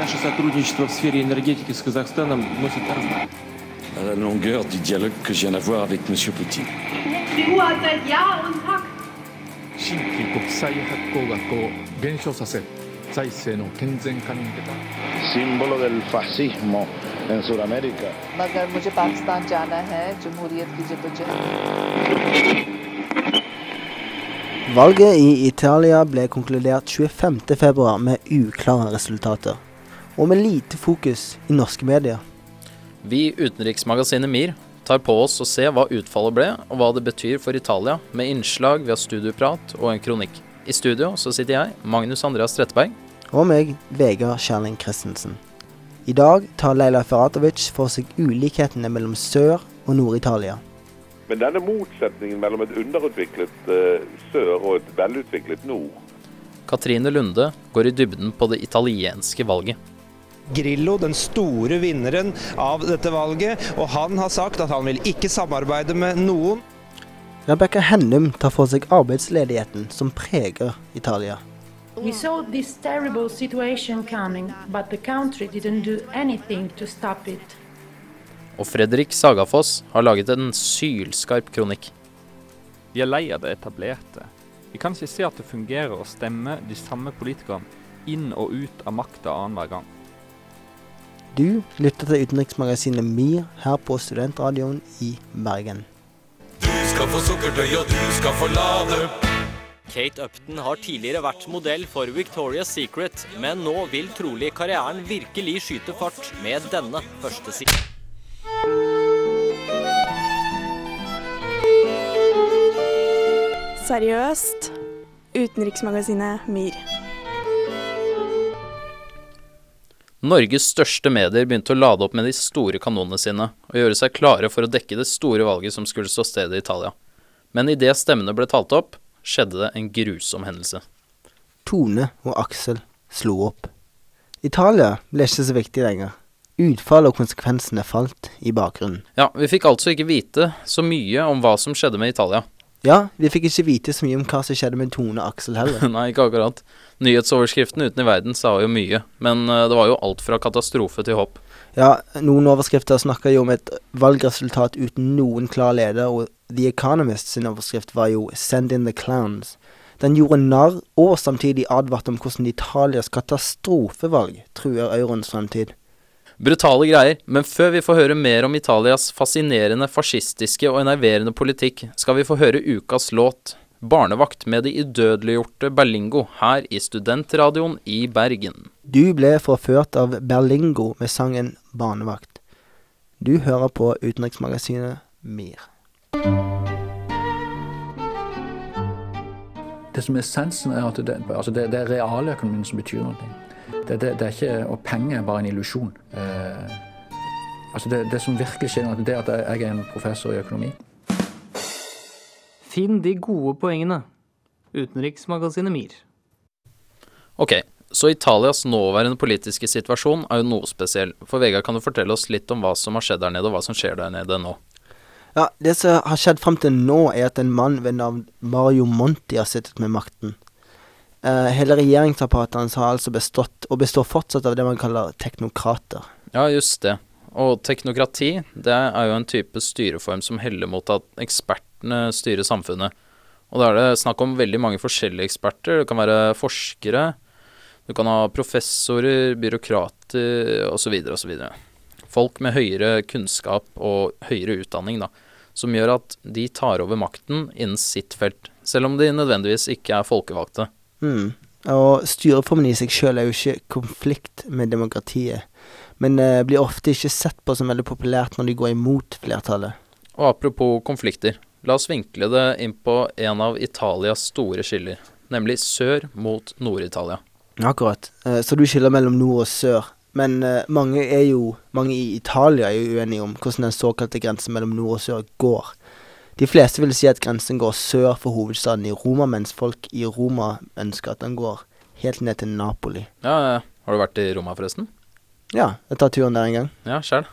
Наше сотрудничество в сфере la longueur du dialogue que je viens d'avoir avec M. Poutine. Símbolo del fascismo en Sudamérica. मगर Valget i Italia ble konkludert 25.2 med uklare resultater. Og med lite fokus i norske medier. Vi i utenriksmagasinet MIR tar på oss å se hva utfallet ble, og hva det betyr for Italia, med innslag via studioprat og en kronikk. I studio så sitter jeg, Magnus Andreas Tretteberg. Og meg, Vegard Kjerling Christensen. I dag tar Leila Feratovic for seg ulikhetene mellom Sør- og Nord-Italia. Men denne motsetningen mellom et underutviklet uh, sør og et velutviklet nord, Katrine Lunde går i dybden på det italienske valget. Grillo, den store vinneren av dette valget, og han har sagt at han vil ikke samarbeide med noen. Rebekka Hennum tar for seg arbeidsledigheten som preger Italia. We saw this terrible situation coming, but the country didn't do anything to stop it. Og Fredrik Sagafoss har laget en sylskarp kronikk. Vi er lei av det etablerte. Vi kan ikke se at det fungerer å stemme de samme politikerne inn og ut av makta annenhver gang. Du lytter til utenriksmagasinet MIR her på Studentradioen i Bergen. Du skal få sukkertøy, og du skal få lade. Kate Upton har tidligere vært modell for Victoria's Secret, men nå vil trolig karrieren virkelig skyte fart med denne første siden. Seriøst. Utenriksmagasinet MIR. Norges største medier begynte å lade opp med de store kanonene sine, og gjøre seg klare for å dekke det store valget som skulle stå stedet i Italia. Men idet stemmene ble talt opp, skjedde det en grusom hendelse. Tone og Aksel slo opp. Italia ble ikke så viktig lenger. Utfallet og konsekvensene falt i bakgrunnen. Ja, vi fikk altså ikke vite så mye om hva som skjedde med Italia. Ja, vi fikk ikke vite så mye om hva som skjedde med Tone Aksel heller. Nei, ikke akkurat. Nyhetsoverskriften uten i verden sa jo mye, men eh, det var jo alt fra katastrofe til håp. Ja, noen overskrifter snakker jo om et valgresultat uten noen klar leder, og The Economist sin overskrift var jo 'Send in the clowns'. Den gjorde narr, og samtidig advarte om hvordan Italias katastrofevalg truer euroens fremtid. Brutale greier, men før vi får høre mer om Italias fascinerende fascistiske og enerverende politikk, skal vi få høre ukas låt 'Barnevakt' med de idødeliggjorte Berlingo her i Studentradioen i Bergen. Du ble forført av Berlingo med sangen 'Barnevakt'. Du hører på utenriksmagasinet MIR. Det som er essensen, er at det, altså det, det er realøkonomien som betyr noe. Det, det, det er ikke, og penger er bare en illusjon. Eh, altså det, det som virkelig skjer, det er at jeg er en professor i økonomi. Finn de gode poengene. Utenriksmagasinet MIR. Ok, så Italias nåværende politiske situasjon er jo noe spesiell. For Vegard, kan du fortelle oss litt om hva som har skjedd der nede, og hva som skjer der nede nå? Ja, Det som har skjedd frem til nå, er at en mann ved navn Mario Monti har sittet med makten. Eh, hele regjeringsapparatet har altså bestått, og består fortsatt av det man kaller teknokrater. Ja, just det. Og teknokrati, det er jo en type styreform som heller mot at ekspertene styrer samfunnet. Og da er det snakk om veldig mange forskjellige eksperter. Det kan være forskere, du kan ha professorer, byråkrater osv. osv. Folk med høyere kunnskap og høyere utdanning, da. Som gjør at de tar over makten innen sitt felt. Selv om de nødvendigvis ikke er folkevalgte. Mm. Og styreformen i seg sjøl er jo ikke konflikt med demokratiet, men eh, blir ofte ikke sett på som veldig populært når de går imot flertallet. Og apropos konflikter, la oss vinkle det inn på en av Italias store skiller, nemlig sør mot Nord-Italia. Akkurat. Eh, så du skiller mellom nord og sør. Men eh, mange jo Mange i Italia er jo uenige om hvordan den såkalte grensen mellom nord og sør går. De fleste vil si at grensen går sør for hovedstaden i Roma, mens folk i Roma ønsker at den går helt ned til Napoli. Ja, ja. Har du vært i Roma, forresten? Ja, jeg tar turen der en gang. Ja, sjæl.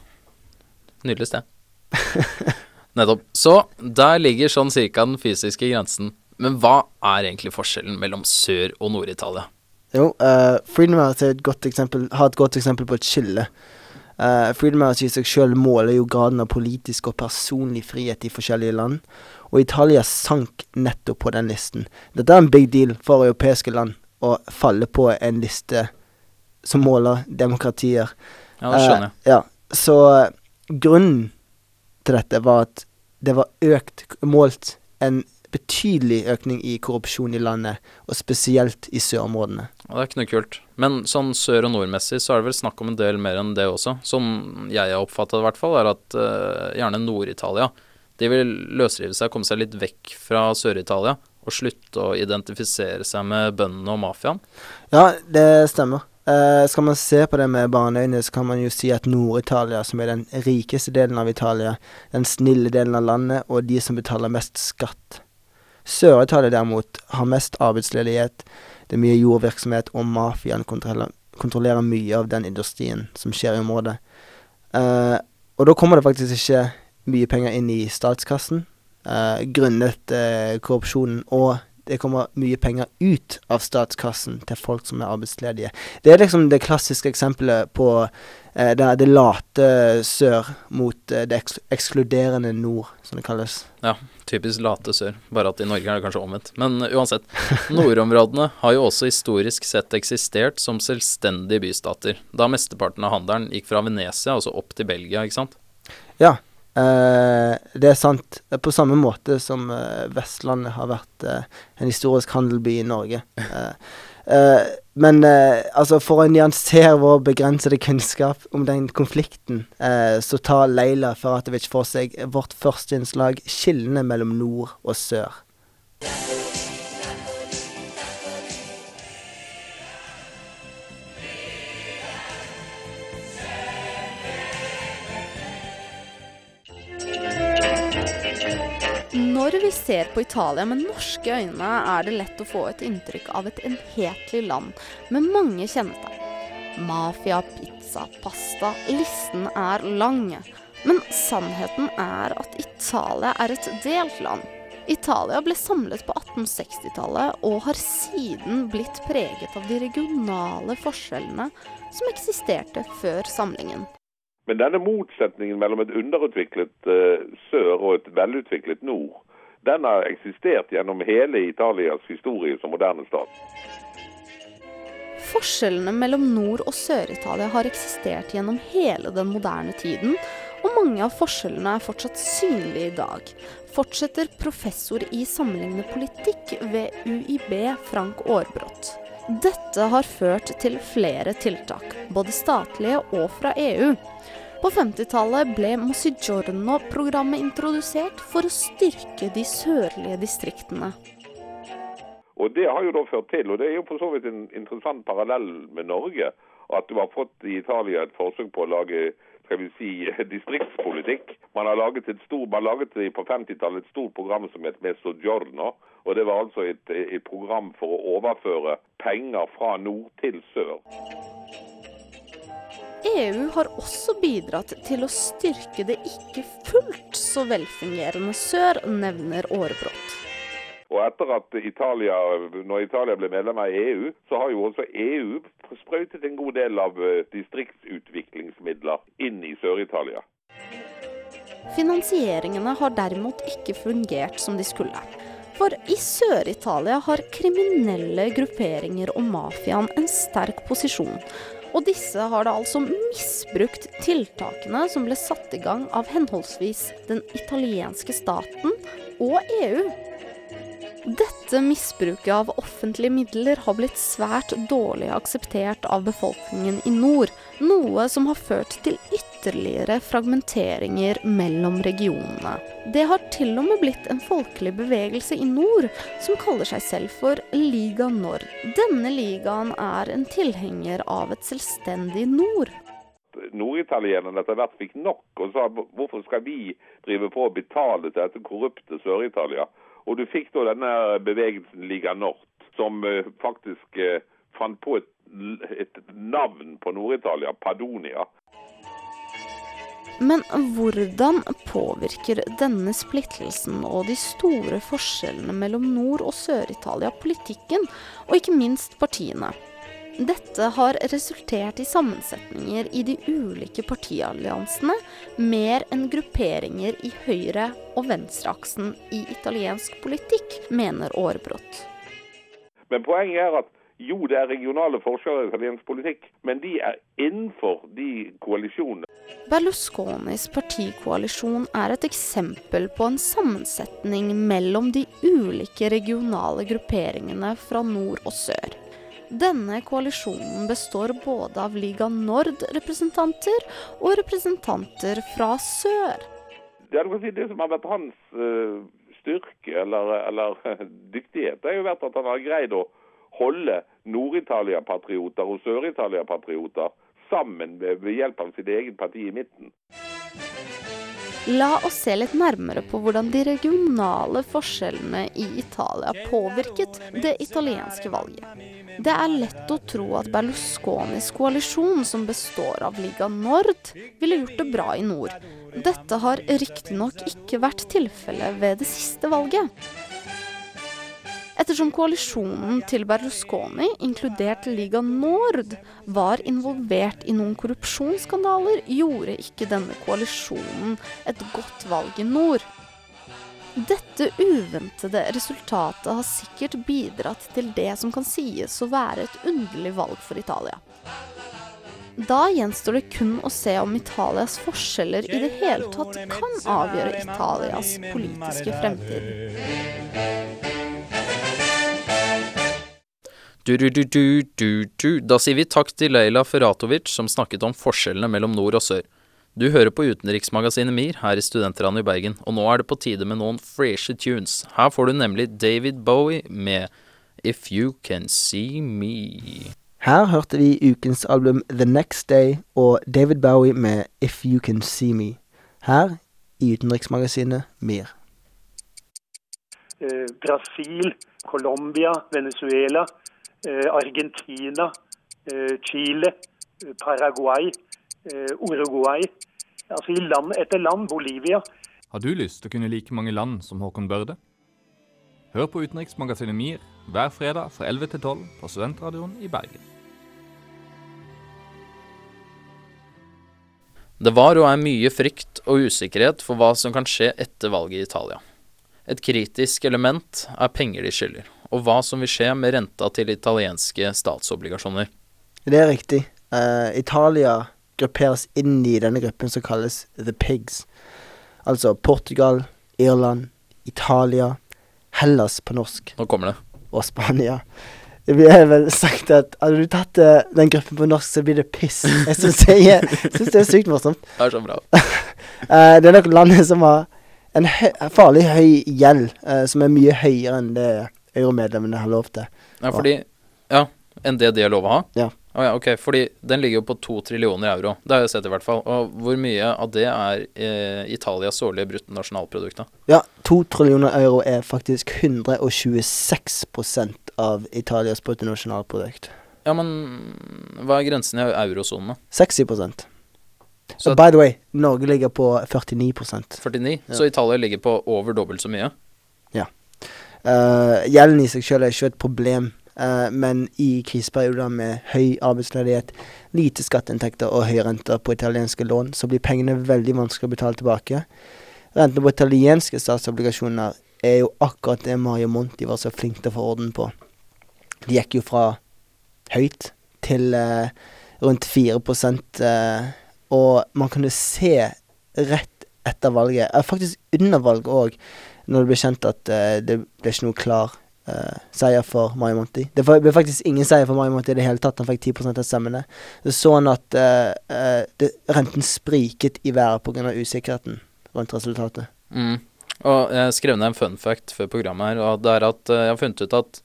Nydelig sted. Nettopp. Så der ligger sånn cirka den fysiske grensen. Men hva er egentlig forskjellen mellom Sør- og Nord-Italia? Jo, uh, Freedom er et godt eksempel, har et godt eksempel på et skille. Uh, Freedom House i seg sjøl måler jo graden av politisk og personlig frihet i forskjellige land, og Italia sank nettopp på den listen. Dette er en big deal for europeiske land, å falle på en liste som måler demokratier. Ja, det skjønner jeg. Uh, ja, så grunnen til dette var at det var økt, målt en betydelig økning i korrupsjon i landet, og spesielt i sørområdene. Ja, det er ikke noe kult. Men sånn sør- og nordmessig så er det vel snakk om en del mer enn det også. Som jeg har oppfatta det, i hvert fall, er at uh, gjerne Nord-Italia de vil løsrive seg, komme seg litt vekk fra Sør-Italia og slutte å identifisere seg med bøndene og mafiaen. Ja, det stemmer. Uh, skal man se på det med barneøyne, så kan man jo si at Nord-Italia, som er den rikeste delen av Italia, den snille delen av landet, og de som betaler mest skatt. Sør-Italia derimot har mest arbeidsledighet, det er mye jordvirksomhet, og mafiaen kontrollerer, kontrollerer, mye av den industrien som skjer i området. Uh, og da kommer det faktisk ikke mye penger inn i statskassen, uh, grunnet korrupsjonen og det kommer mye penger ut av statskassen til folk som er arbeidsledige. Det er liksom det klassiske eksempelet på det, det late sør mot eh, det eks ekskluderende nord, som det kalles. Ja, typisk late sør. Bare at i Norge er det kanskje omvendt. Men uh, uansett. Nordområdene har jo også historisk sett eksistert som selvstendige bystater, da mesteparten av handelen gikk fra Venezia, altså opp til Belgia, ikke sant? Ja, Uh, det er sant. På samme måte som uh, Vestlandet har vært uh, en historisk handelby i Norge. Men altså, for å nyansere vår begrensede kunnskap om den konflikten, så tar Leila Feratovic for seg vårt første innslag, skillene mellom nord og sør. Når vi ser på Italia med norske øyne, er det lett å få et inntrykk av et enhetlig land med mange kjennetegn. Mafia, pizza, pasta Listen er lang. Men sannheten er at Italia er et delt land. Italia ble samlet på 1860-tallet og har siden blitt preget av de regionale forskjellene som eksisterte før samlingen. Men denne motsetningen mellom et underutviklet uh, sør og et velutviklet nord, den har eksistert gjennom hele Italias historie som moderne stat. Forskjellene mellom Nord- og Sør-Italia har eksistert gjennom hele den moderne tiden, og mange av forskjellene er fortsatt synlige i dag, fortsetter professor i sammenlignende politikk ved UiB Frank Aarbrot. Dette har ført til flere tiltak, både statlige og fra EU. På 50-tallet ble Mosigiorno-programmet introdusert for å styrke de sørlige distriktene. Og Det har jo da ført til, og det er jo for så vidt en interessant parallell med Norge, at du har fått i Italia et forsøk på å lage skal vi si, distriktspolitikk. Man har laget, et stor, man laget på 50-tallet et stort program som het Mezzogiorno. og Det var altså et, et program for å overføre penger fra nord til sør. EU har også bidratt til å styrke det ikke fullt så velfungerende sør, nevner Aarebrot. Og etter at Italia, når Italia ble medlem av EU, så har jo også EU sprøytet en god del av distriktsutviklingsmidler inn i Sør-Italia. Finansieringene har derimot ikke fungert som de skulle. For i Sør-Italia har kriminelle grupperinger og mafiaen en sterk posisjon. Og disse har da altså misbrukt tiltakene som ble satt i gang av henholdsvis den italienske staten og EU. Dette misbruket av offentlige midler har blitt svært dårlig akseptert av befolkningen i nord, noe som har ført til ytterligere fragmenteringer mellom regionene. Det har til og med blitt en folkelig bevegelse i nord som kaller seg selv for Liga Nord. Denne ligaen er en tilhenger av et selvstendig nord norditalienerne etter hvert fikk nok og sa hvorfor skal vi drive på å betale til dette korrupte Sør-Italia? Og du fikk da denne bevegelsen Liga Nord, som uh, faktisk uh, fant på et, et navn på Nord-Italia, Padonia. Men hvordan påvirker denne splittelsen og de store forskjellene mellom Nord- og Sør-Italia politikken, og ikke minst partiene? Dette har resultert i sammensetninger i de ulike partialliansene mer enn grupperinger i høyre- og venstreaksen i italiensk politikk, mener Aarbrot. Men poenget er at jo, det er regionale forskjeller i italiensk politikk, men de er innenfor de koalisjonene. Berlusconis partikoalisjon er et eksempel på en sammensetning mellom de ulike regionale grupperingene fra nord og sør. Denne koalisjonen består både av Liga Nord-representanter og representanter fra sør. Det, si, det som har vært hans uh, styrke eller, eller dyktighet, det har jo vært at han har greid å holde Nord-Italia-patrioter og Sør-Italia-patrioter sammen ved, ved hjelp av sitt eget parti i midten. La oss se litt nærmere på hvordan de regionale forskjellene i Italia påvirket det italienske valget. Det er lett å tro at Berlusconis koalisjon, som består av Liga Nord, ville gjort det bra i nord. Dette har riktignok ikke vært tilfellet ved det siste valget. Ettersom koalisjonen til Berlusconi, inkludert Liga Nord, var involvert i noen korrupsjonsskandaler, gjorde ikke denne koalisjonen et godt valg i nord. Dette uventede resultatet har sikkert bidratt til det som kan sies å være et underlig valg for Italia. Da gjenstår det kun å se om Italias forskjeller i det hele tatt kan avgjøre Italias politiske fremtid. Du, du, du. Da sier vi takk til Leila Ferratovic som snakket om forskjellene mellom nord og sør. Du hører på utenriksmagasinet MIR her i Studentradioen i Bergen, og nå er det på tide med noen freshe tunes. Her får du nemlig David Bowie med If You Can See Me. Her hørte vi ukens album The Next Day og David Bowie med If You Can See Me. Her i utenriksmagasinet MIR. Eh, Brasil, Colombia, Venezuela, eh, Argentina, eh, Chile, Paraguay, Uruguay. Altså i land etter land. Bolivia. Har du lyst til å kunne like mange land som Håkon Børde? Hør på utenriksmagasinet MIR hver fredag fra 11 til 12 på Studentradioen i Bergen. Det var og er mye frykt og usikkerhet for hva som kan skje etter valget i Italia. Et kritisk element er penger de skylder, og hva som vil skje med renta til italienske statsobligasjoner. Det er riktig. Uh, Italia grupperes inn i denne gruppen som kalles The Pigs. Altså Portugal, Irland, Italia, Hellas på norsk. Nå kommer det. Og Spania. Det blir vel sagt at hadde du tatt eh, den gruppen på norsk, så blir det piss. Jeg syns det, er- sykt morsomt. Det er så bra. Eh, det er nok landet som har en høy, farlig høy gjeld, eh, som er mye høyere enn det euromedlemmene har lov til. Ja, fordi Ja, enn det de har lov å ha? Ja. Å ja, ok, fordi den ligger jo på to trillioner euro. Det har jeg sett i hvert fall. Og hvor mye av det er eh, Italias årlige bruttonasjonalprodukt, da? Ja, to trillioner euro er faktisk 126% av Italias bruttonasjonalprodukt. Ja, men hva er grensen i eurosonen, da? 60 Så by the way, Norge ligger på 49% 49? Ja. Så Italia ligger på over dobbelt så mye? Ja. Uh, gjelden i seg selv er ikke et problem, eh, men i kriseperioder med høy arbeidsledighet, lite skatteinntekter og høye renter på italienske lån, så blir pengene veldig vanskelig å betale tilbake. Rentene på italienske statsobligasjoner er jo akkurat det Mario Monti var så flink til å få orden på. De gikk jo fra høyt til uh, rundt 4 uh, og man kunne se rett etter valget, uh, faktisk under valget òg, når det ble kjent at uh, det ble ikke noe klar eh, seier for Mario Monti. Det ble faktisk ingen seier for Mario Monti i det hele tatt. Han fikk 10% av stemmene. Så så han at uh, uh, det, renten spriket i været pga. usikkerheten rundt resultatet. Mm. Og jeg skrev ned en fun fact før programmet her, og det er at jeg har funnet ut at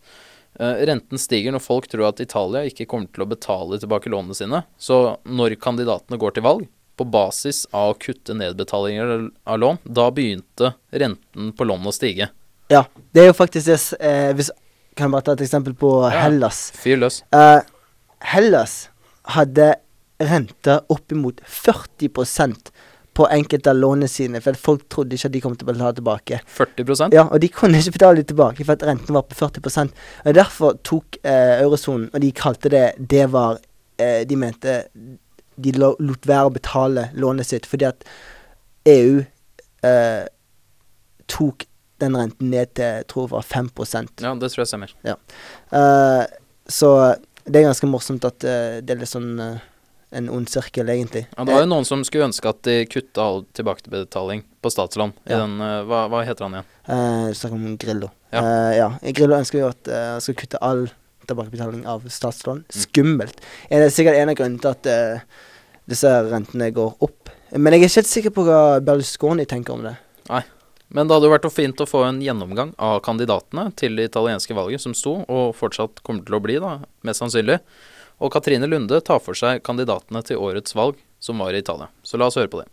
renten stiger når folk tror at Italia ikke kommer til å betale tilbake lånene sine. Så når kandidatene går til valg, på basis av å kutte nedbetalinger av lån, da begynte renten på lånene å stige. Ja, det er jo faktisk det eh, hvis, Kan jeg bare ta et eksempel på Hellas? Fyr løs. Eh, Hellas hadde renter oppimot 40% på enkelte av lånene sine, for folk trodde ikke at de kom til å betale tilbake. 40% Ja, og de kunne ikke betale tilbake for at renten var på 40 og Derfor tok eh, eurosonen, og de kalte det Det var eh, De mente de lo- lot være å betale lånet sitt fordi at EU eh, tok den renten ned til jeg tror det var 5% Ja, det tror jeg stemmer. Ja. Uh, så det er ganske morsomt at uh, det er litt sånn uh, en ond sirkel, egentlig. Ja, det var jo noen som skulle ønske at de kutta all tilbakebetaling på statslån. Ja. hva, hva heter han igjen? Du snakker om Grillo. Ja. Uh, ja. Grillo ønsker jo at han skal kutte all tilbakebetaling av statslån. Skummelt. Er det sikkert en av grunnene til at disse rentene går opp. Men jeg er ikke helt sikker på hva Berlusconi tenker om det. Nei. Men det hadde jo vært fint å få en gjennomgang av kandidatene til det italienske valget som sto, og fortsatt kommer til å bli, da, mest sannsynlig. Og Katrine Lunde tar for seg kandidatene til årets valg, som var i Italia. Så la oss høre på det.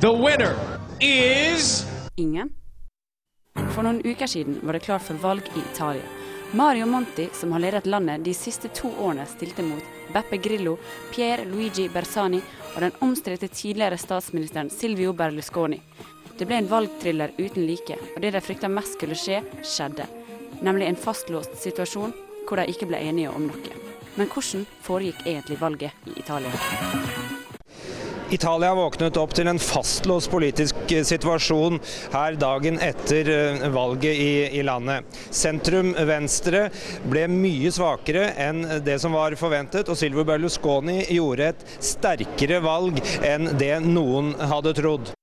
The winner is Ingen. For noen uker siden var det klart for valg i Italia. Mario Monti, som har ledet landet de siste to årene, stilte mot Beppe Grillo, Pier Luigi Bersani og den omstridte tidligere statsministeren Silvio Berlusconi. Det ble en valgthriller uten like, og det de frykta mest skulle skje, skjedde. Nemlig en fastlåst situasjon hvor de ikke ble enige om noe. Men hvordan foregikk egentlig valget i Italia? Italia våknet opp til en fastlåst politisk eh, situasjon her dagen etter eh, valget i, i landet. Sentrum venstre ble mye svakere enn det som var forventet, og Silvio Berlusconi gjorde et sterkere valg enn det noen hadde trodd.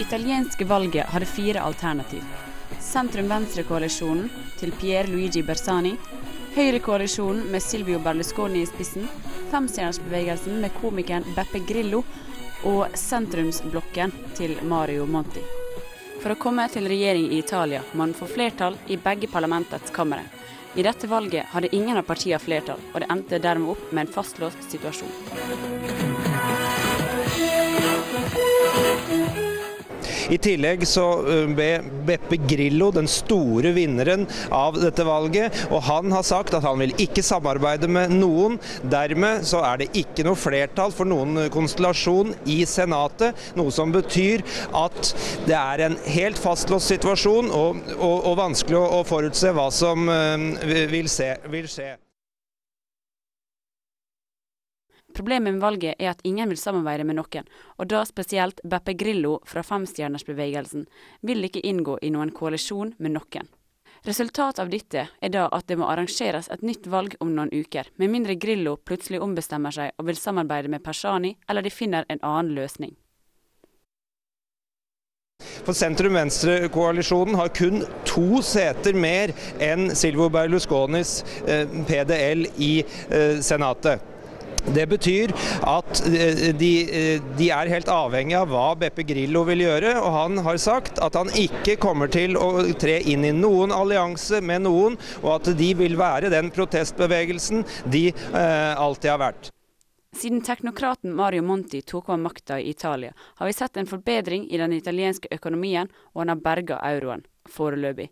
Italienske valget hadde fire alternativ. Sentrum-venstre-koalisjonen til Pier Luigi Bersani, Høyre-koalisjonen med Silvio Berlusconi i spissen, Femstjernersbevegelsen med komikeren Beppe Grillo og sentrumsblokken til Mario Monti. For å komme til regjering i Italia må man få flertall i begge parlamentets kamre. I dette valget hadde ingen av partiene flertall, og det endte dermed opp med en fastlåst situasjon. I tillegg så eh, ble Beppe Grillo den store vinneren av dette valget, og han har sagt at han vil ikke samarbeide med noen. Dermed så er det ikke noe flertall for noen konstellasjon i Senatet, noe som betyr at det er en helt fastlåst situasjon og, og, og vanskelig å, forutse hva som eh, vil, se, vil skje. Problemet med valget er at ingen vil samarbeide med noen, og da spesielt Beppe Grillo fra Femstjernersbevegelsen vil ikke inngå i noen koalisjon med noen. Resultatet av dette er da at det må arrangeres et nytt valg om noen uker, med mindre Grillo plutselig ombestemmer seg og vil samarbeide med Persani, eller de finner en annen løsning. For sentrum-venstre-koalisjonen har kun to seter mer enn Silvo Berlusconis eh, PDL i eh, Senatet. Det betyr at eh, de, eh, de er helt avhengig av hva Beppe Grillo vil gjøre, og han har sagt at han ikke kommer til å tre inn i noen allianse med noen, og at de vil være den protestbevegelsen de eh, alltid har vært. Siden teknokraten Mario Monti tok over makta i Italia, har vi sett en forbedring i den italienske økonomien, og han har berga euroen, foreløpig.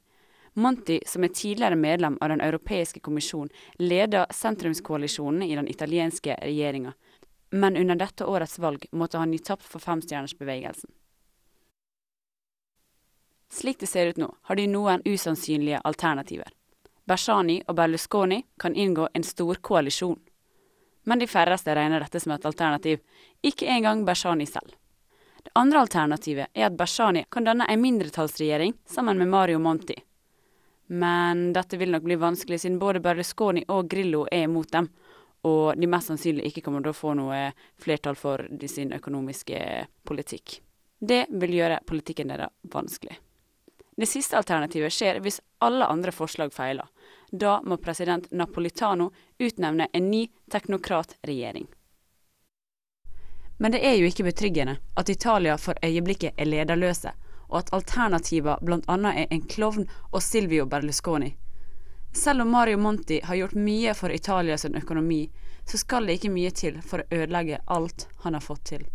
Monti, som er tidligere medlem av Den europeiske kommisjon, leder sentrumskoalisjonen i den italienske regjeringa. Men under dette årets valg måtte han gi tapt for femstjernersbevegelsen. Slik det ser ut nå, har de noen usannsynlige alternativer. Bersani og Berlusconi kan inngå en stor koalisjon. Men de færreste regner dette som et alternativ, ikke engang Bersani selv. Det andre alternativet er at Bersani kan danne en mindretallsregjering sammen med Mario Monti. Men dette vil nok bli vanskelig, siden både Berlusconi og Grillo er imot dem, og de mest sannsynlig ikke kommer til å få noe flertall for sin økonomiske politikk. Det vil gjøre politikken deres vanskelig. Det siste alternativet skjer hvis alle andre forslag feiler. Da må president Napolitano utnevne en ny teknokratregjering. Men det er jo ikke betryggende at Italia for øyeblikket er lederløse, og at alternativer bl.a. er en klovn og Silvio Berlusconi. Selv om Mario Monti har gjort mye for Italias økonomi, så skal det ikke mye til for å ødelegge alt han har fått til.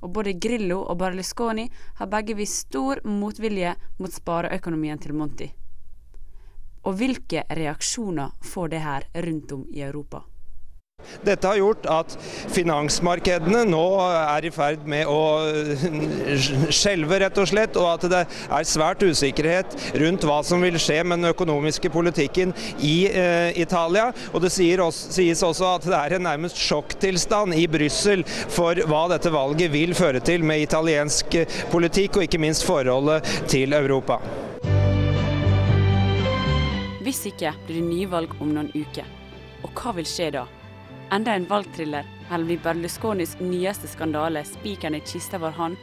Og både Grillo og Berlusconi har begge vist stor motvilje mot spareøkonomien til Monti. Og hvilke reaksjoner får det her rundt om i Europa? Dette har gjort at finansmarkedene nå er i ferd med å skjelve, rett og slett, og at det er svært usikkerhet rundt hva som vil skje med den økonomiske politikken i eh, Italia. Og det også, sies også at det er en nærmest sjokktilstand i Brussel for hva dette valget vil føre til med italiensk politikk, og ikke minst forholdet til Europa. Hvis ikke blir det nyvalg om noen uker. Og hva vil skje da? Enda en valgthriller, eller blir Berlusconis nyeste skandale spikeren i kista vår han,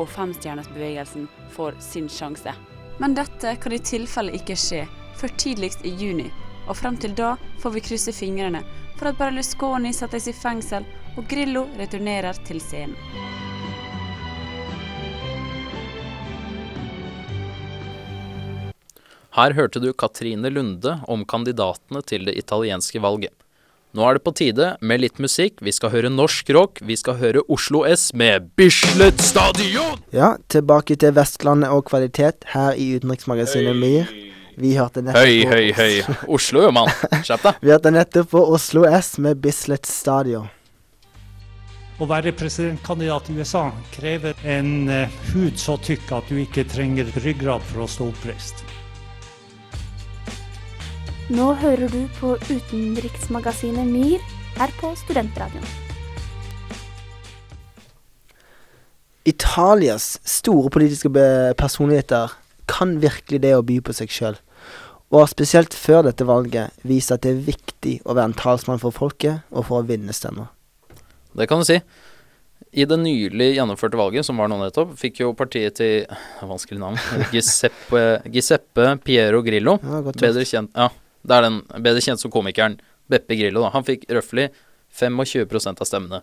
og femstjernersbevegelsen får sin sjanse? Men dette kan i tilfelle ikke skje før tidligst i juni, og frem til da får vi krysse fingrene for at Berlusconi settes i fengsel og Grillo returnerer til scenen. Her hørte du Katrine Lunde om kandidatene til det italienske valget. Nå er det på tide med litt musikk. Vi skal høre norsk rock. Vi skal høre Oslo S med Bislett Stadion! Ja, tilbake til Vestlandet og kvalitet her i Utenriksmagasinet MIR. Vi hørte nettopp Høy, høy, høy. Oslo, jo, mann. Skjerp deg. Vi hørte nettopp på Oslo S med Bislett Stadion. Å være presidentkandidat i USA krever en eh, hud så tykk at du ikke trenger ryggrad for å stå oppreist. Nå hører du på utenriksmagasinet MIR her på Studentradioen. Italias store politiske personligheter kan virkelig det å by på seg sjøl. Og har spesielt før dette valget vist at det er viktig å være en talsmann for folket og for å vinne stemmer. Det kan du si. I det nylig gjennomførte valget, som var nå nettopp, fikk jo partiet til Vanskelig navn. Giuseppe, Giuseppe Piero Grillo. Ja, bedre kjent Ja, det er den. Bedre kjent som komikeren Beppe Grillo. Da. Han fikk røftlig 25% av stemmene.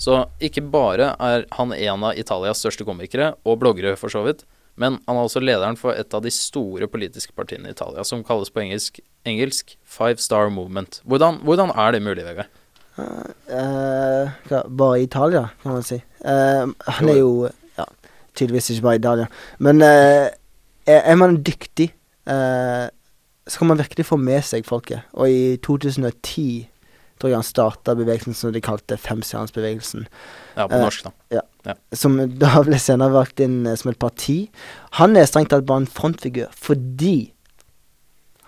Så ikke bare er han en av Italias største komikere, og bloggere for så vidt, men han er også lederen for et av de store politiske partiene i Italia, som kalles på engelsk, engelsk Five Star Movement. Hvordan, hvordan er det mulig, Vegard? Uh, uh, bare i Italia, kan man si. Uh, han er jo ja, tydeligvis ikke bare i Italia. Men er, er man dyktig, så kan man virkelig få med seg folket. Og i 2010 tror jeg han starta bevegelsen som de kalte Femstjernersbevegelsen. Ja, på Eh, norsk, da. Ja. Ja. Som da ble senere valgt inn eh, som et parti. Han er strengt tatt bare en frontfigur fordi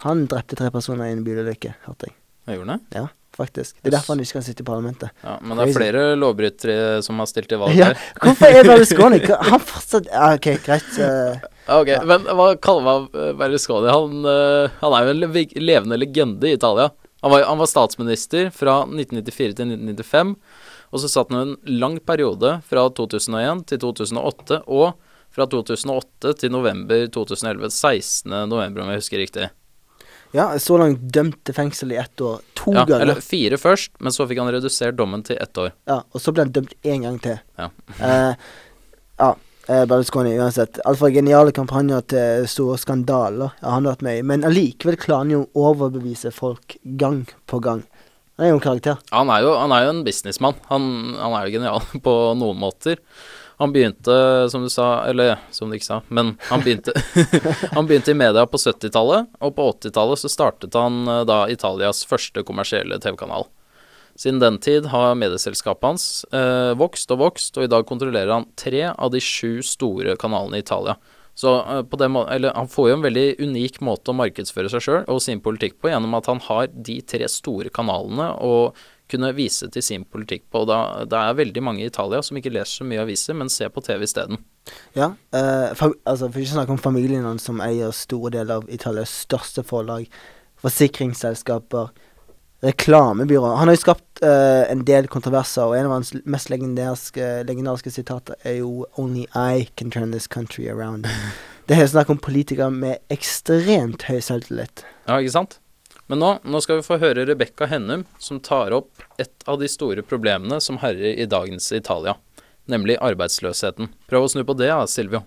han drepte tre personer i en bilulykke, hørte jeg. Jeg gjorde han? Ja, faktisk. Det er derfor han ikke kan sitte i parlamentet. Ja, men det er flere lovbrytere som har stilt til valg Ja, her. hvorfor er Berlusconi Han fortsatt ja, OK, greit. Ok, Ja, Men hva kaller man eh, Berlusconi? Han, eh, han er jo en le- levende legende i Italia. Han var, han var statsminister fra 1994 til 1995. Og så satt han en lang periode fra 2001 til 2008, og fra 2008 til november 2011. 16. november, om jeg husker riktig. Ja, så langt dømt til fengsel i ett år. To Ja, ganger. eller fire først, men så fikk han redusert dommen til ett år. Ja, og så ble han dømt én gang til. Ja. Eh, ja, eh, Berlusconi uansett. Alt geniale kampanjer til store skandaler har han vært med i. Men allikevel klarer han jo å overbevise folk gang på gang. Han er jo en karakter. Han er jo, han er jo en businessmann. Han, han er jo genial på noen måter. Han begynte, som du sa, eller som du ikke sa, men han begynte, han begynte i media på 70-tallet, og på 80-tallet så startet han eh, da Italias første kommersielle TV-kanal. Siden den tid har medieselskapet hans eh, vokst og vokst, og i dag kontrollerer han tre av de sju store kanalene i Italia. Så eh, på den måten, eller han får jo en veldig unik måte å markedsføre seg sjøl og sin politikk på, gjennom at han har de tre store kanalene å kunne vise til sin politikk på. Og da, det er veldig mange i Italia som ikke leser så mye aviser, men ser på TV isteden. Ja, eh, for, altså For ikke å snakke om familien som eier store deler av Italias største forlag, forsikringsselskaper, reklamebyråer. Han har jo skapt eh, en del kontroverser, og en av hans mest legendariske sitater er jo 'Only I can turn this country around'. Det er snakk om politikere med ekstremt høy selvtillit. Ja, ikke sant? Men nå, nå skal vi få høre Rebekka Hennum, som tar opp et av de store problemene som herjer i dagens Italia, nemlig arbeidsløsheten. Prøv å snu på det, Silvio.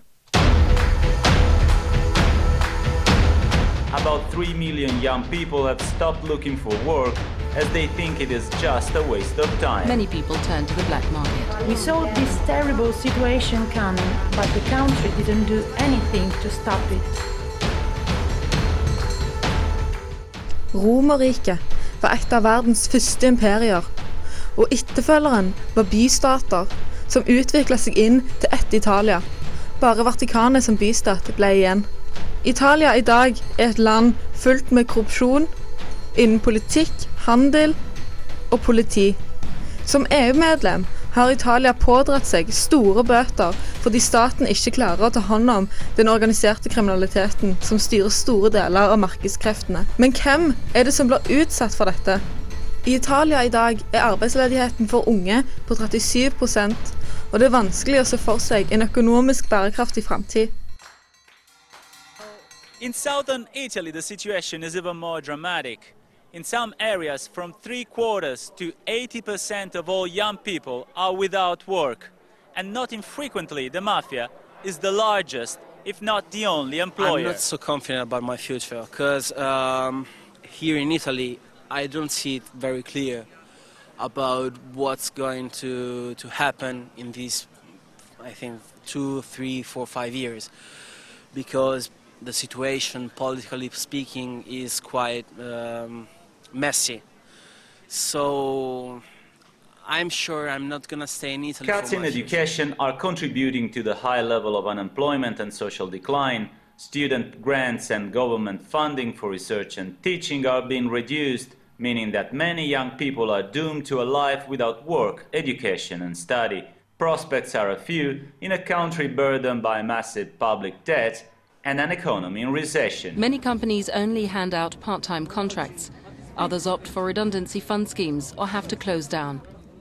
About 3 million young people have stopped looking for work as they think it is just a waste of time. Many people turn to the black market. We saw this terrible situation coming, but the country didn't do anything to stop it. Romerriket, var et av verdens første imperier, og etterfølgeren var bystater som utvikla seg inn til ett Italia. Bare Vatikanet som bystat ble igjen. Italia i dag er et land fullt med korrupsjon innen politikk, handel og politi. Som EU-medlem har Italia pådratt seg store bøter fordi staten ikke klarer å ta hånd om den organiserte kriminaliteten som styrer store deler av markedskreftene. Men hvem er det som blir utsatt for dette? I Italia i dag er arbeidsledigheten for unge på 37% og det er vanskelig å se for seg en økonomisk bærekraftig framtid. In southern Italy, the situation is even more dramatic. In some areas, from three quarters to 80% of all young people are without work. And not infrequently, the mafia is the largest, if not the only employer. I'm not so confident about my future because um, here in Italy, I don't see it very clear about what's going to, to happen in these, I think, two, three, four, five years. Because the situation, politically speaking, is quite um, messy. So I'm sure I'm not going to stay in Italy. Cuts for in much. education are contributing to the high level of unemployment and social decline. Student grants and government funding for research and teaching are being reduced, meaning that many young people are doomed to a life without work, education, and study. Prospects are a few in a country burdened by massive public debt and an economy in recession. Many companies only hand out part time contracts. Others opt for redundancy fund schemes or have to close down.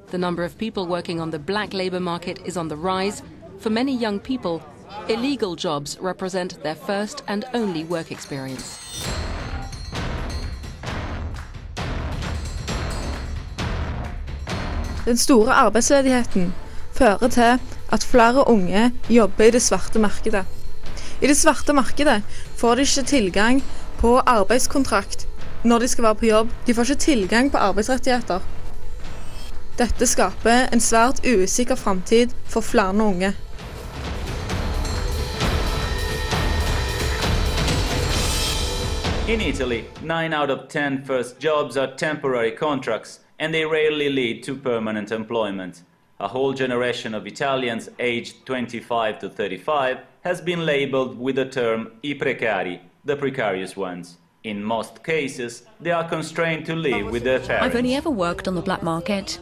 The number of people working on the black labour market is on the rise. For many young people, illegal jobs represent their first and only work experience. Den store arbeidsledigheten fører til at flere unge jobber i det svarte markedet. I det svarte markedet får de ikke tilgang på arbeidskontrakt når de skal være på jobb. De får ikke tilgang på arbeidsrettigheter. Dette skaper en svært usikker framtid for flere unge. In Italy, 9 out of 10 first jobs are temporary contracts and they rarely lead to permanent employment. A whole generation of Italians aged 25 to 35 has been labeled with the term i precari, the precarious ones. In most cases, they are constrained to live with their parents. I've only ever worked on the black market.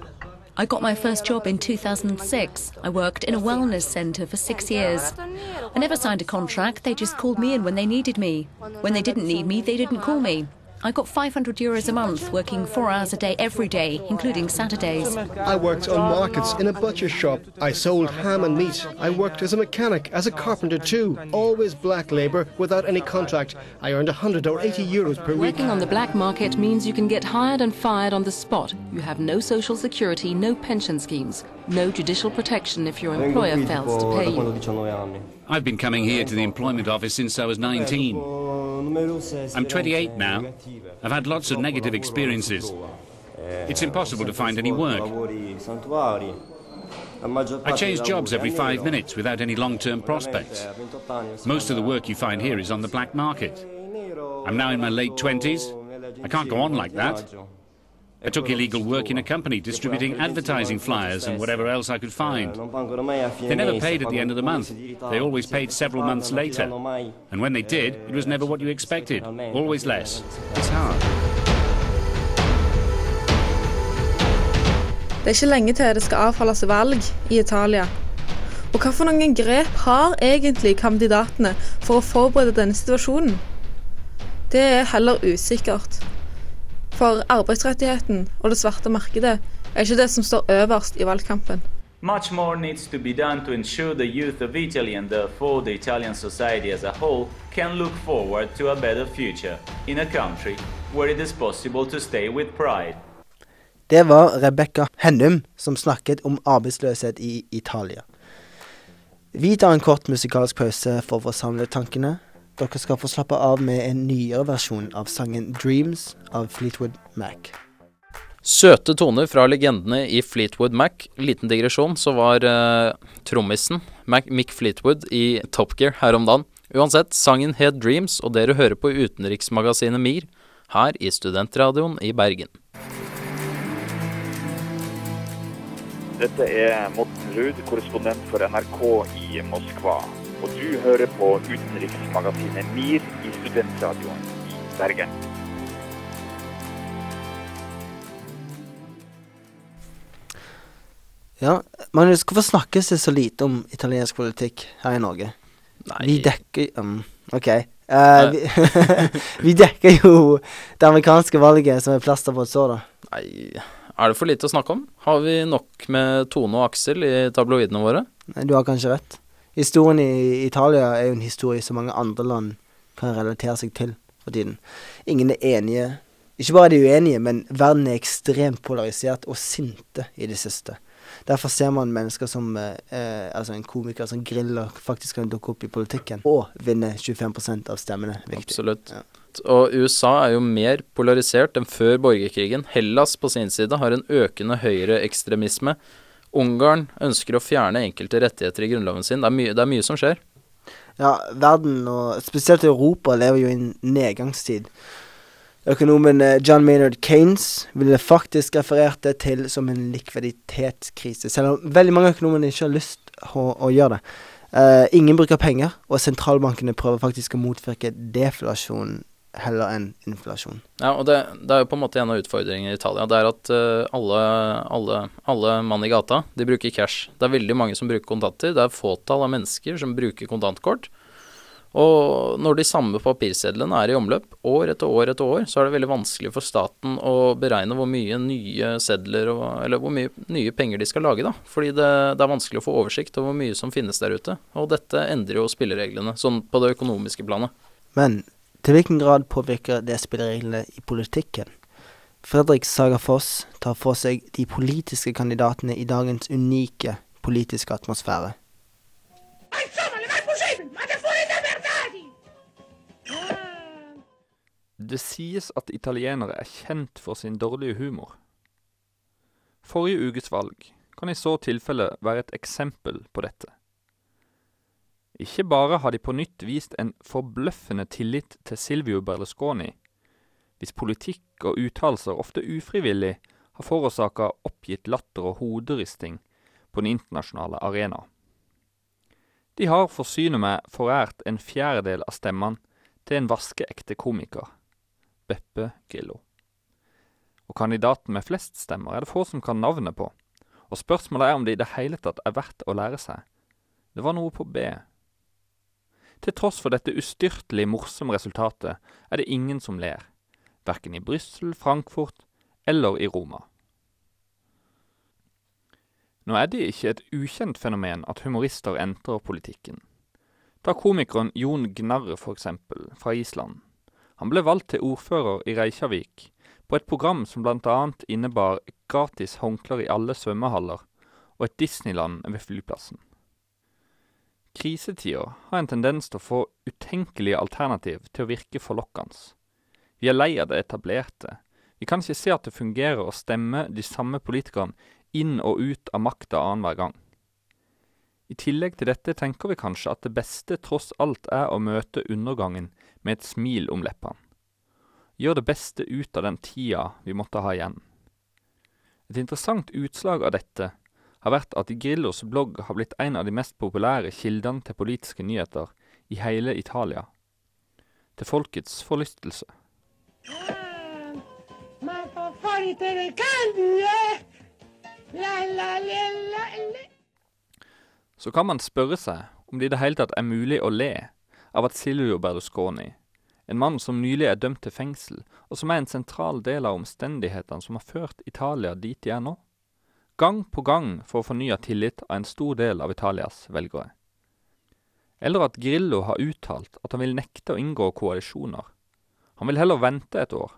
I got my first job in 2006. I worked in a wellness centre for six years. I never signed a contract, they just called me in when they needed me. When they didn't need me, they didn't call me. I got 500 euros a month, working four hours a day every day, including Saturdays. I worked on markets in a butcher shop. I sold ham and meat. I worked as a mechanic, as a carpenter too. Always black labour without any contract. I earned 100 or 80 euros per week. Working on the black market means you can get hired and fired on the spot. You have no social security, no pension schemes, no judicial protection if your employer fails to pay you. I've been coming here to the employment office since I was 19. I'm 28 now. I've had lots of negative experiences. It's impossible to find any work. I change jobs every five minutes without any long-term prospects. Most of the work you find here is on the black market. I'm now in my late 20s. I can't go on like that. I took illegal work in a company distributing advertising flyers and whatever else I could find. They never paid at the end of the month. They always paid several months later. And when they did, it was never what you expected. Always less. It's hard. Det er ikke lenge til det skal avholdes valg i Italia. Og hva for noen grep har egentlig kandidatene for å forberede denne situasjonen? Det er heller usikkert. For arbeidsrettigheten og det svarte markedet er ikke det som står øverst i valgkampen. Much more needs to be done to ensure the youth of Italy and therefore the Italian society as a whole can look forward to a better future in a country where it is possible to stay with pride. Det var Rebekka Hennum som snakket om arbeidsløshet i Italia. Vi tar en kort musikalsk pause for å samle tankene. Dere skal få slappe av med en nyere versjon av sangen 'Dreams' av Fleetwood Mac. Søte toner fra legendene i Fleetwood Mac. Liten digresjon, så var uh, trommisen Mick Fleetwood i Top Gear her om dagen. Uansett, sangen het Dreams, og dere hører på utenriksmagasinet MIR her i Studentradioen i Bergen. Dette er Morten Ruud, korrespondent for NRK i Moskva. Og du hører på utenriksmagasinet MIR i Studentradioen i Bergen. Ja, Magnus, hvorfor snakkes det så lite om italiensk politikk her i Norge? Nei. Vi dekker um, OK. Uh, vi, vi dekker jo det amerikanske valget som er plaster på et sår, da. Nei, er det for lite å snakke om? Har vi nok med Tone og Aksel i tabloidene våre? Nei, Du har kanskje rett. Historien i Italia er jo en historie som mange andre land kan relatere seg til for tiden. Ingen er enige. Ikke bare er de uenige, men verden er ekstremt polarisert og sinte i det siste. Derfor ser man mennesker som eh, eh, Altså en komiker som griller faktisk kan dukke opp i politikken og vinne 25% av stemmene. Viktig. Absolutt. Og USA er jo mer polarisert enn før borgerkrigen. Hellas på sin side har en økende høyreekstremisme. Ungarn ønsker å fjerne enkelte rettigheter i grunnloven sin. Det er, mye, det er mye som skjer. Ja, verden, og spesielt Europa, lever jo i en nedgangstid. Økonomen eh, John Maynard Keynes ville faktisk referert det til som en likviditetskrise, selv om veldig mange økonomer ikke har lyst å, å gjøre det. Uh, ingen bruker penger, og sentralbankene prøver faktisk å motvirke deflasjon heller enn inflasjon. Ja, og det, det, er jo på en måte en av utfordringene i Italia. Det er at uh, alle, alle, alle mann i gata, de bruker cash. Det er veldig mange som bruker kontanter. Det er fåtall av mennesker som bruker kontantkort. Og når de samme papirsedlene er i omløp år etter år etter år, så er det veldig vanskelig for staten å beregne hvor mye nye sedler og, Eller hvor mye nye penger de skal lage, da. Fordi det, det, er vanskelig å få oversikt over hvor mye som finnes der ute. Og dette endrer jo spillereglene, sånn på det økonomiske planet. Men til hvilken grad påvirker det spillereglene i politikken? Fredrik Saga Foss tar for seg de politiske kandidatene i dagens unike politiske atmosfære. Det sies at italienere er kjent for sin dårlige humor. Forrige ukes valg kan i så tilfelle være et eksempel på dette. Ikke bare har de på nytt vist en forbløffende tillit til Silvio Berlusconi, hvis politikk og uttalelser ofte ufrivillig har forårsaka oppgitt latter og hoderisting på den internasjonale arena. De har forsyne meg forært en fjerdedel av stemmene til en vaskeekte komiker Beppe Grillo. Og kandidaten med flest stemmer er det få som kan navnet på, og spørsmålet er om det i det hele tatt er verdt å lære seg. Det var noe på B. Til tross for dette ustyrtelig morsomme resultatet er det ingen som ler, verken i Brussel, Frankfurt eller i Roma. Nå er det ikke et ukjent fenomen at humorister entrer politikken. Ta komikeren Jon Gnarre, for eksempel, fra Island. Han ble valgt til ordfører i Reykjavik på et program som bl.a. innebar gratis håndklær i alle svømmehaller og et Disneyland ved flyplassen. Krisetider har en tendens til å få utenkelige alternativ til å virke forlokkende. Vi er lei av det etablerte. Vi kan ikke se at det fungerer å stemme de samme politikerne inn og ut av makta annenhver gang. I tillegg til dette tenker vi kanskje at det beste tross alt er å møte undergangen med et smil om leppene. Gjør det beste ut av den tida vi måtte ha igjen. Et interessant utslag av dette har vært at Grillos blogg har blitt en av de mest populære kildene til politiske nyheter i hele Italia. Til folkets forlystelse. Så kan man spørre seg om det i det hele tatt er mulig å le av at Silvio Berlusconi, en mann som nylig er dømt til fengsel, og som er en sentral del av omstendighetene som har ført Italia dit de er nå, gang på gang får fornya tillit av en stor del av Italias velgere. Eller at Grillo har uttalt at han vil nekte å inngå koalisjoner. Han vil heller vente et år,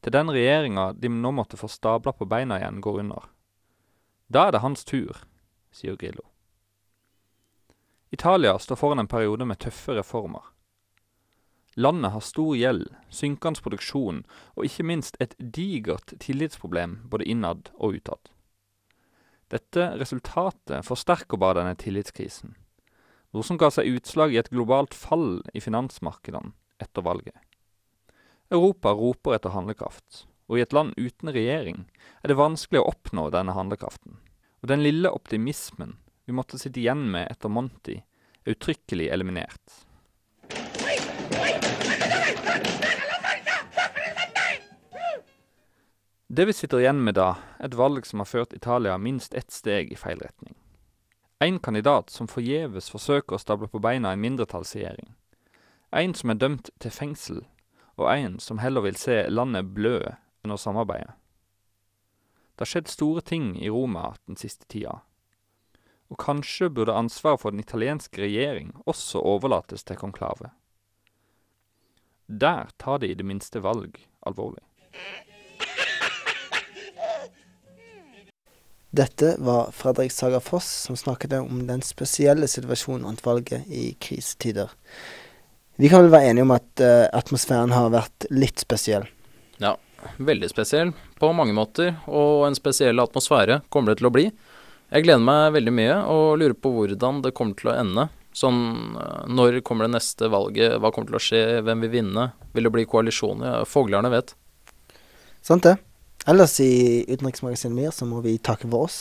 til den regjeringa de nå måtte få stabla på beina igjen, går under. Da er det hans tur, sier Grillo. Italia står foran en periode med tøffe reformer. Landet har stor gjeld, synkende produksjon og ikke minst et digert tillitsproblem både innad og utad. Dette resultatet forsterker bare denne tillitskrisen, noe som ga seg utslag i et globalt fall i finansmarkedene etter valget. Europa roper etter handlekraft, og i et land uten regjering er det vanskelig å oppnå denne handlekraften. Og den lille optimismen vi måtte sitte igjen med etter Monty, er uttrykkelig eliminert. Det vi sitter igjen med da, er et valg som har ført Italia minst ett steg i feil retning. En kandidat som forgjeves forsøker å stable på beina en mindretallsregjering. En som er dømt til fengsel, og en som heller vil se landet blø enn å samarbeide. Det har skjedd store ting i Roma den siste tida, og kanskje burde ansvaret for den italienske regjering også overlates til konklave. Der tar de i det minste valg alvorlig. Dette var Fredrik Saga Foss som snakket om den spesielle situasjonen rundt valget i krisetider. Vi kan vel være enige om at uh, atmosfæren har vært litt spesiell? Ja, veldig spesiell på mange måter, og en spesiell atmosfære kommer det til å bli. Jeg gleder meg veldig mye og lurer på hvordan det kommer til å ende. Sånn når kommer det neste valget, hva kommer til å skje, hvem vil vinne? Vil det bli koalisjoner? Foglerne vet. Sant det. Ellers i Utenriksmagasinet MIR så må vi takke for oss.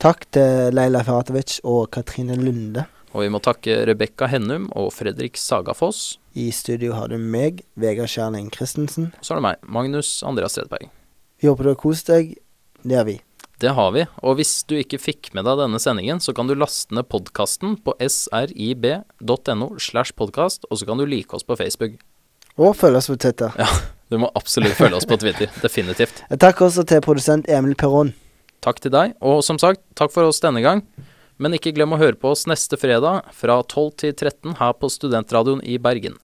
Takk til Leila Feratovic og Katrine Lunde. Og vi må takke Rebekka Hennum og Fredrik Sagafoss. I studio har du meg, Vegard Kjerning Christensen. Og så er det meg, Magnus Andreas Stredberg. Vi håper du har kost deg. Det har vi. Det har vi. Og hvis du ikke fikk med deg denne sendingen, så kan du laste ned podkasten på srib.no slash podkast, og så kan du like oss på Facebook. Og følge oss på Twitter. Ja, du må absolutt følge oss på Twitter. Definitivt. Takk også til produsent Emil Perron. Takk til deg. Og som sagt, takk for oss denne gang. Men ikke glem å høre på oss neste fredag fra 12 til 13 her på Studentradioen i Bergen.